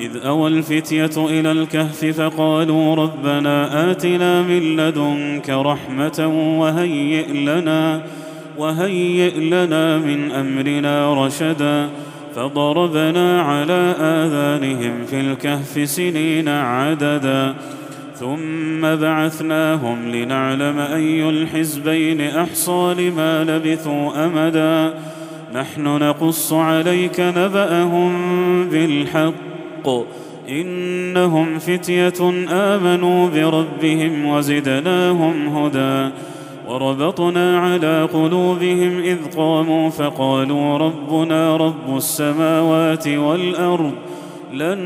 إذ أوى الفتية إلى الكهف فقالوا ربنا آتنا من لدنك رحمة وهيئ لنا وهيئ لنا من أمرنا رشدا. فضربنا على آذانهم في الكهف سنين عددا. ثم بعثناهم لنعلم أي الحزبين أحصى لما لبثوا أمدا. نحن نقص عليك نبأهم بالحق. الحق. إنهم فتية آمنوا بربهم وزدناهم هدى. وربطنا على قلوبهم إذ قاموا فقالوا ربنا رب السماوات والأرض لن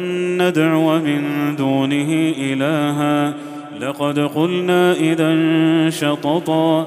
ندعو من دونه إلها. لقد قلنا إذا شططا.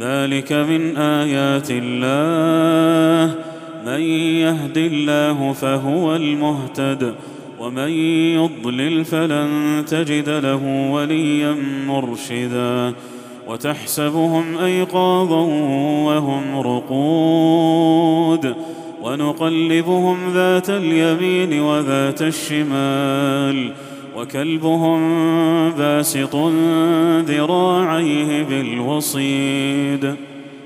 ذلك من آيات الله. من يهد الله فهو المهتد ومن يضلل فلن تجد له وليا مرشدا. وتحسبهم أيقاظا وهم رقود. ونقلبهم ذات اليمين وذات الشمال. وكلبهم باسط ذراعيه بالوصيد.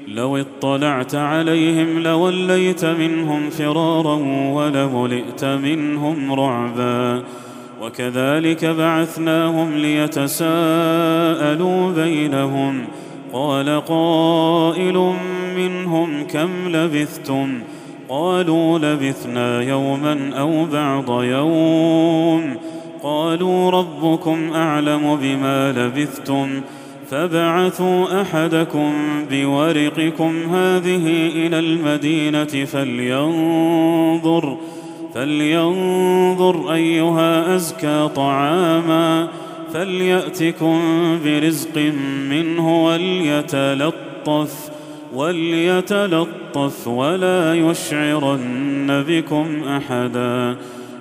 لو اطلعت عليهم لوليت منهم فرارا ولملئت منهم رعبا. وكذلك بعثناهم ليتساءلوا بينهم. قال قائل منهم كم لبثتم؟ قالوا لبثنا يوما أو بعض يوم. قالوا ربكم أعلم بما لبثتم فبعثوا أحدكم بورقكم هذه إلى المدينة فلينظر فلينظر أيها أزكى طعاما فليأتكم برزق منه وليتلطف وليتلطف ولا يشعرن بكم أحدا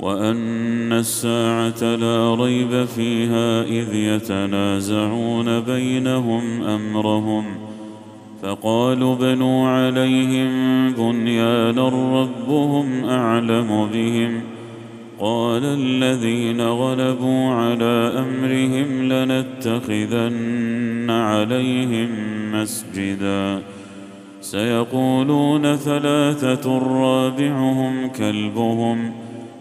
وأن الساعة لا ريب فيها إذ يتنازعون بينهم أمرهم. فقالوا بنوا عليهم بنيانا ربهم أعلم بهم. قال الذين غلبوا على أمرهم لنتخذن عليهم مسجدا. سيقولون ثلاثة رابعهم كلبهم.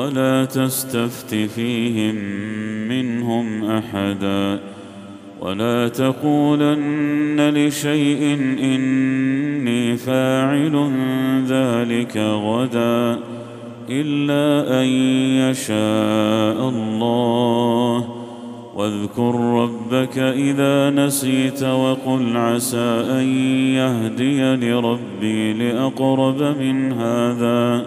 ولا تستفت فيهم منهم أحدا ولا تقولن لشيء إني فاعل ذلك غدا إلا أن يشاء الله. واذكر ربك إذا نسيت وقل عسى أن يهديني ربي لأقرب من هذا.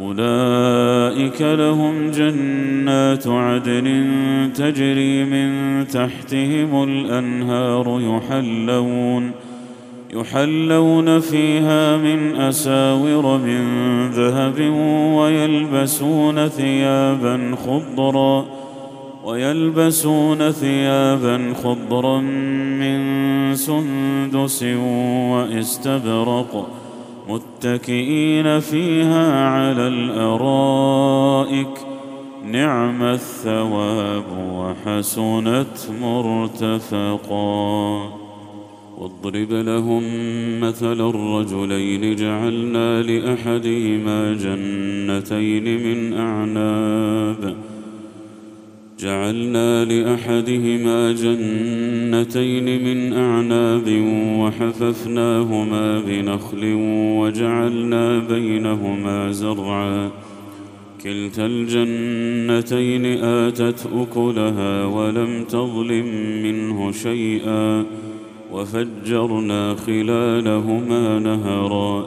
أولئك لهم جنات عدن تجري من تحتهم الأنهار يحلون يحلون فيها من أساور من ذهب ويلبسون ثيابا خضرا ويلبسون ثيابا خضرا من سندس وإستبرق متكئين فيها على الأرائك. نعم الثواب وحسنت مرتفقا. واضرب لهم مثل الرجلين جعلنا لأحدهما جنتين من أعناب. جعلنا لأحدهما جنتين من أعناب وحففناهما بنخل وجعلنا بينهما زرعا. كلتا الجنتين آتت أكلها ولم تظلم منه شيئا. وفجرنا خلالهما نهرا.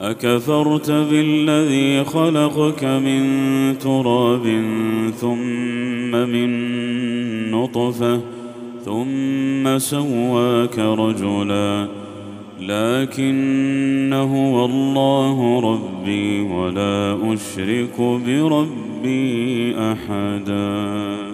أكفرت بالذي خلقك من تراب ثم من نطفة ثم سواك رجلا لكن هو الله ربي ولا أشرك بربي أحدا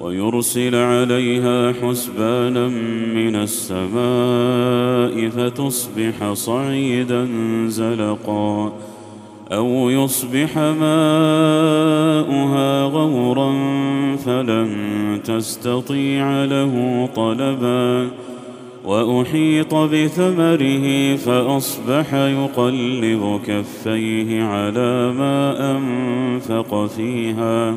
ويرسل عليها حسبانا من السماء فتصبح صعيدا زلقا أو يصبح ماؤها غورا فلن تستطيع له طلبا وأحيط بثمره فأصبح يقلب كفيه على ما أنفق فيها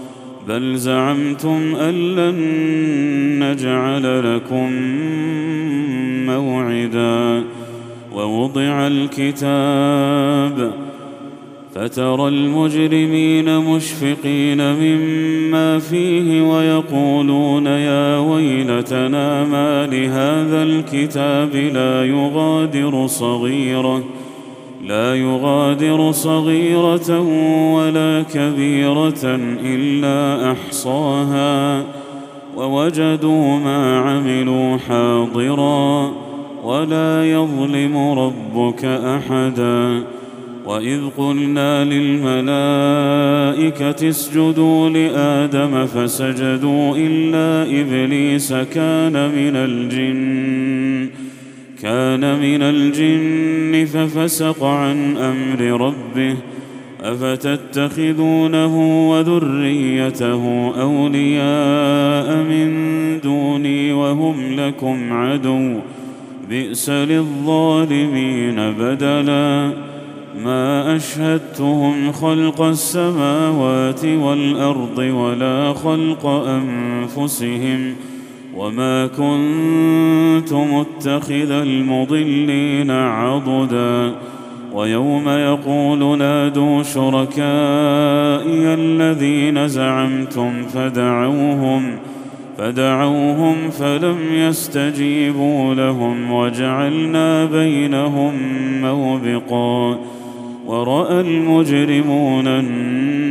بل زعمتم ان لن نجعل لكم موعدا ووضع الكتاب فترى المجرمين مشفقين مما فيه ويقولون يا ويلتنا ما لهذا الكتاب لا يغادر صغيره لا يغادر صغيرة ولا كبيرة إلا أحصاها ووجدوا ما عملوا حاضرا ولا يظلم ربك أحدا وإذ قلنا للملائكة اسجدوا لآدم فسجدوا إلا إبليس كان من الجن كان من الجن ففسق عن أمر ربه أفتتخذونه وذريته أولياء من دوني وهم لكم عدو بئس للظالمين بدلا ما أشهدتهم خلق السماوات والأرض ولا خلق أنفسهم وما كنت متخذ المضلين عضدا ويوم يقول نادوا شركائي الذين زعمتم فدعوهم فدعوهم فلم يستجيبوا لهم وجعلنا بينهم موبقا وراى المجرمون النار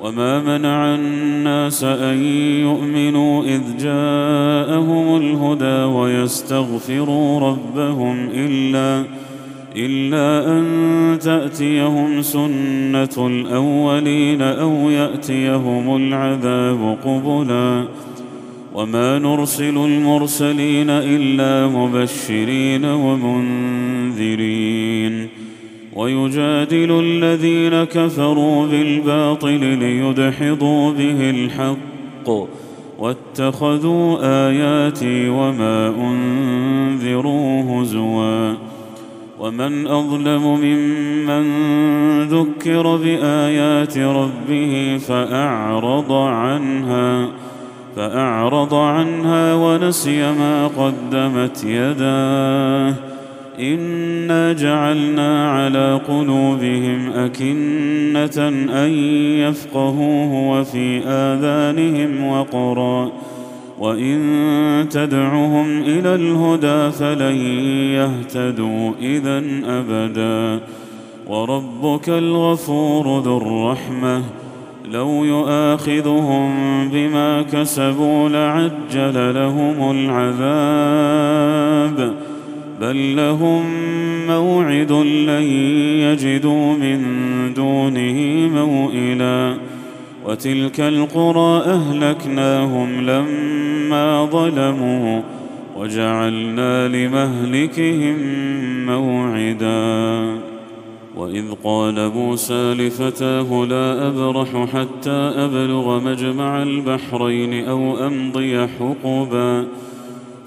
وما منع الناس ان يؤمنوا اذ جاءهم الهدى ويستغفروا ربهم الا الا ان تاتيهم سنه الاولين أو ياتيهم العذاب قبلا. وما نرسل المرسلين الا مبشرين ومنذرين. ويجادل الذين كفروا بالباطل ليدحضوا به الحق واتخذوا آياتي وما أنذروا هزوا ومن أظلم ممن ذكر بآيات ربه فأعرض عنها فأعرض عنها ونسي ما قدمت يداه انا جعلنا على قلوبهم اكنه ان يفقهوه وفي اذانهم وقرا وان تدعهم إلى الهدى فلن يهتدوا اذا ابدا وربك الغفور ذو الرحمه لو يؤاخذهم بما كسبوا لعجل لهم العذاب بل لهم موعد لن يجدوا من دونه موئلا وتلك القرى اهلكناهم لما ظلموا وجعلنا لمهلكهم موعدا واذ قال موسى لفتاه لا ابرح حتى ابلغ مجمع البحرين أو امضي حقبا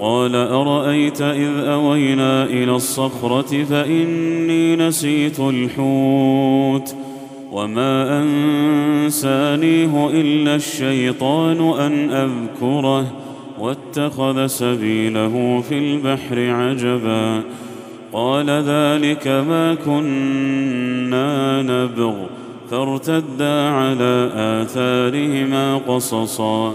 قال أرأيت إذ أوينا إلى الصخرة فإني نسيت الحوت وما أنسانيه إلا الشيطان أن أذكره واتخذ سبيله في البحر عجبا قال ذلك ما كنا نبغ فارتدا على آثارهما قصصا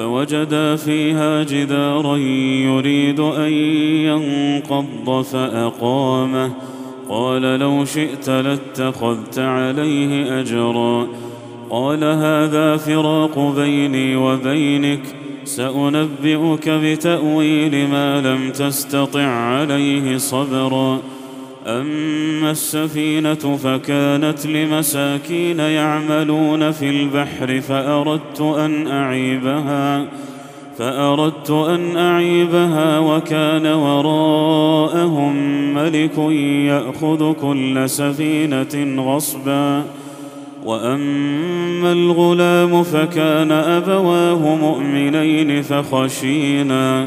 فوجدا فيها جدارا يريد أن ينقض فأقامه. قال لو شئت لاتخذت عليه أجرا. قال هذا فراق بيني وبينك. سأنبئك بتأويل ما لم تستطع عليه صبرا. أما السفينة فكانت لمساكين يعملون في البحر فأردت أن أعيبها فأردت أن أعيبها وكان وراءهم ملك يأخذ كل سفينة غصبا. وأما الغلام فكان أبواه مؤمنين فخشينا.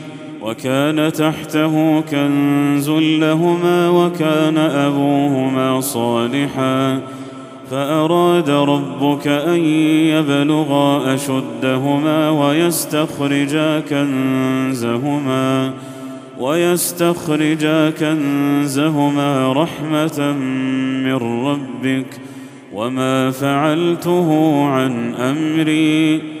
وكان تحته كنز لهما وكان أبوهما صالحا فأراد ربك أن يبلغا أشدهما ويستخرجا كنزهما ويستخرجا كنزهما رحمة من ربك وما فعلته عن أمري.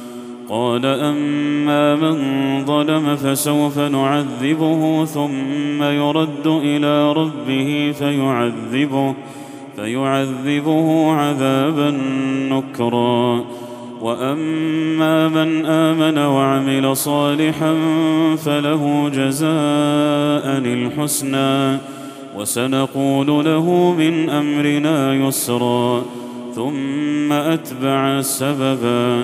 قال أما من ظلم فسوف نعذبه ثم يرد إلى ربه فيعذبه فيعذبه عذابا نكرا. وأما من آمن وعمل صالحا فله جزاء الحسنى. وسنقول له من أمرنا يسرا. ثم أتبع سببا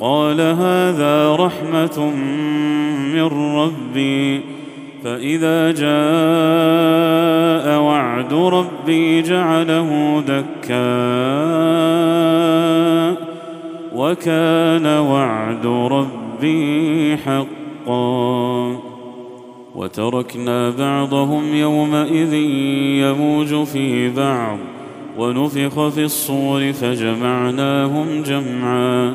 قال هذا رحمة من ربي فإذا جاء وعد ربي جعله دكا وكان وعد ربي حقا. وتركنا بعضهم يومئذ يموج في بعض ونفخ في الصور فجمعناهم جمعا.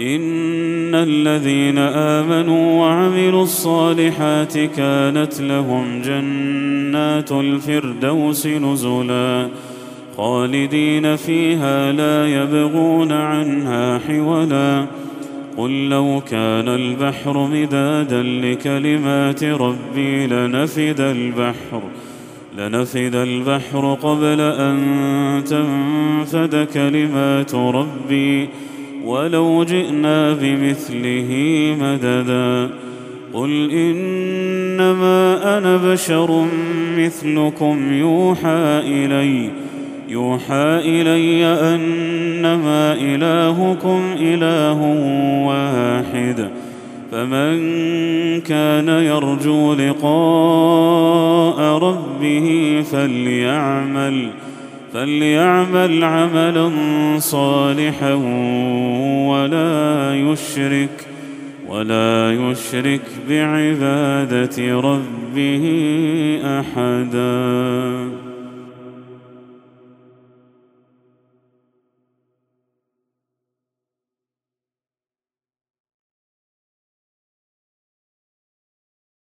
إن الذين آمنوا وعملوا الصالحات كانت لهم جنات الفردوس نزلا خالدين فيها لا يبغون عنها حولا قل لو كان البحر مدادا لكلمات ربي لنفد البحر لنفد البحر قبل أن تنفد كلمات ربي ولو جئنا بمثله مددا. قل إنما أنا بشر مثلكم يوحى إلي. يوحى إلي أنما إلهكم إله واحد. فمن كان يرجو لقاء ربه فليعمل. فليعمل عملا صالحا ولا يشرك ولا يشرك بعبادة ربه أحدا.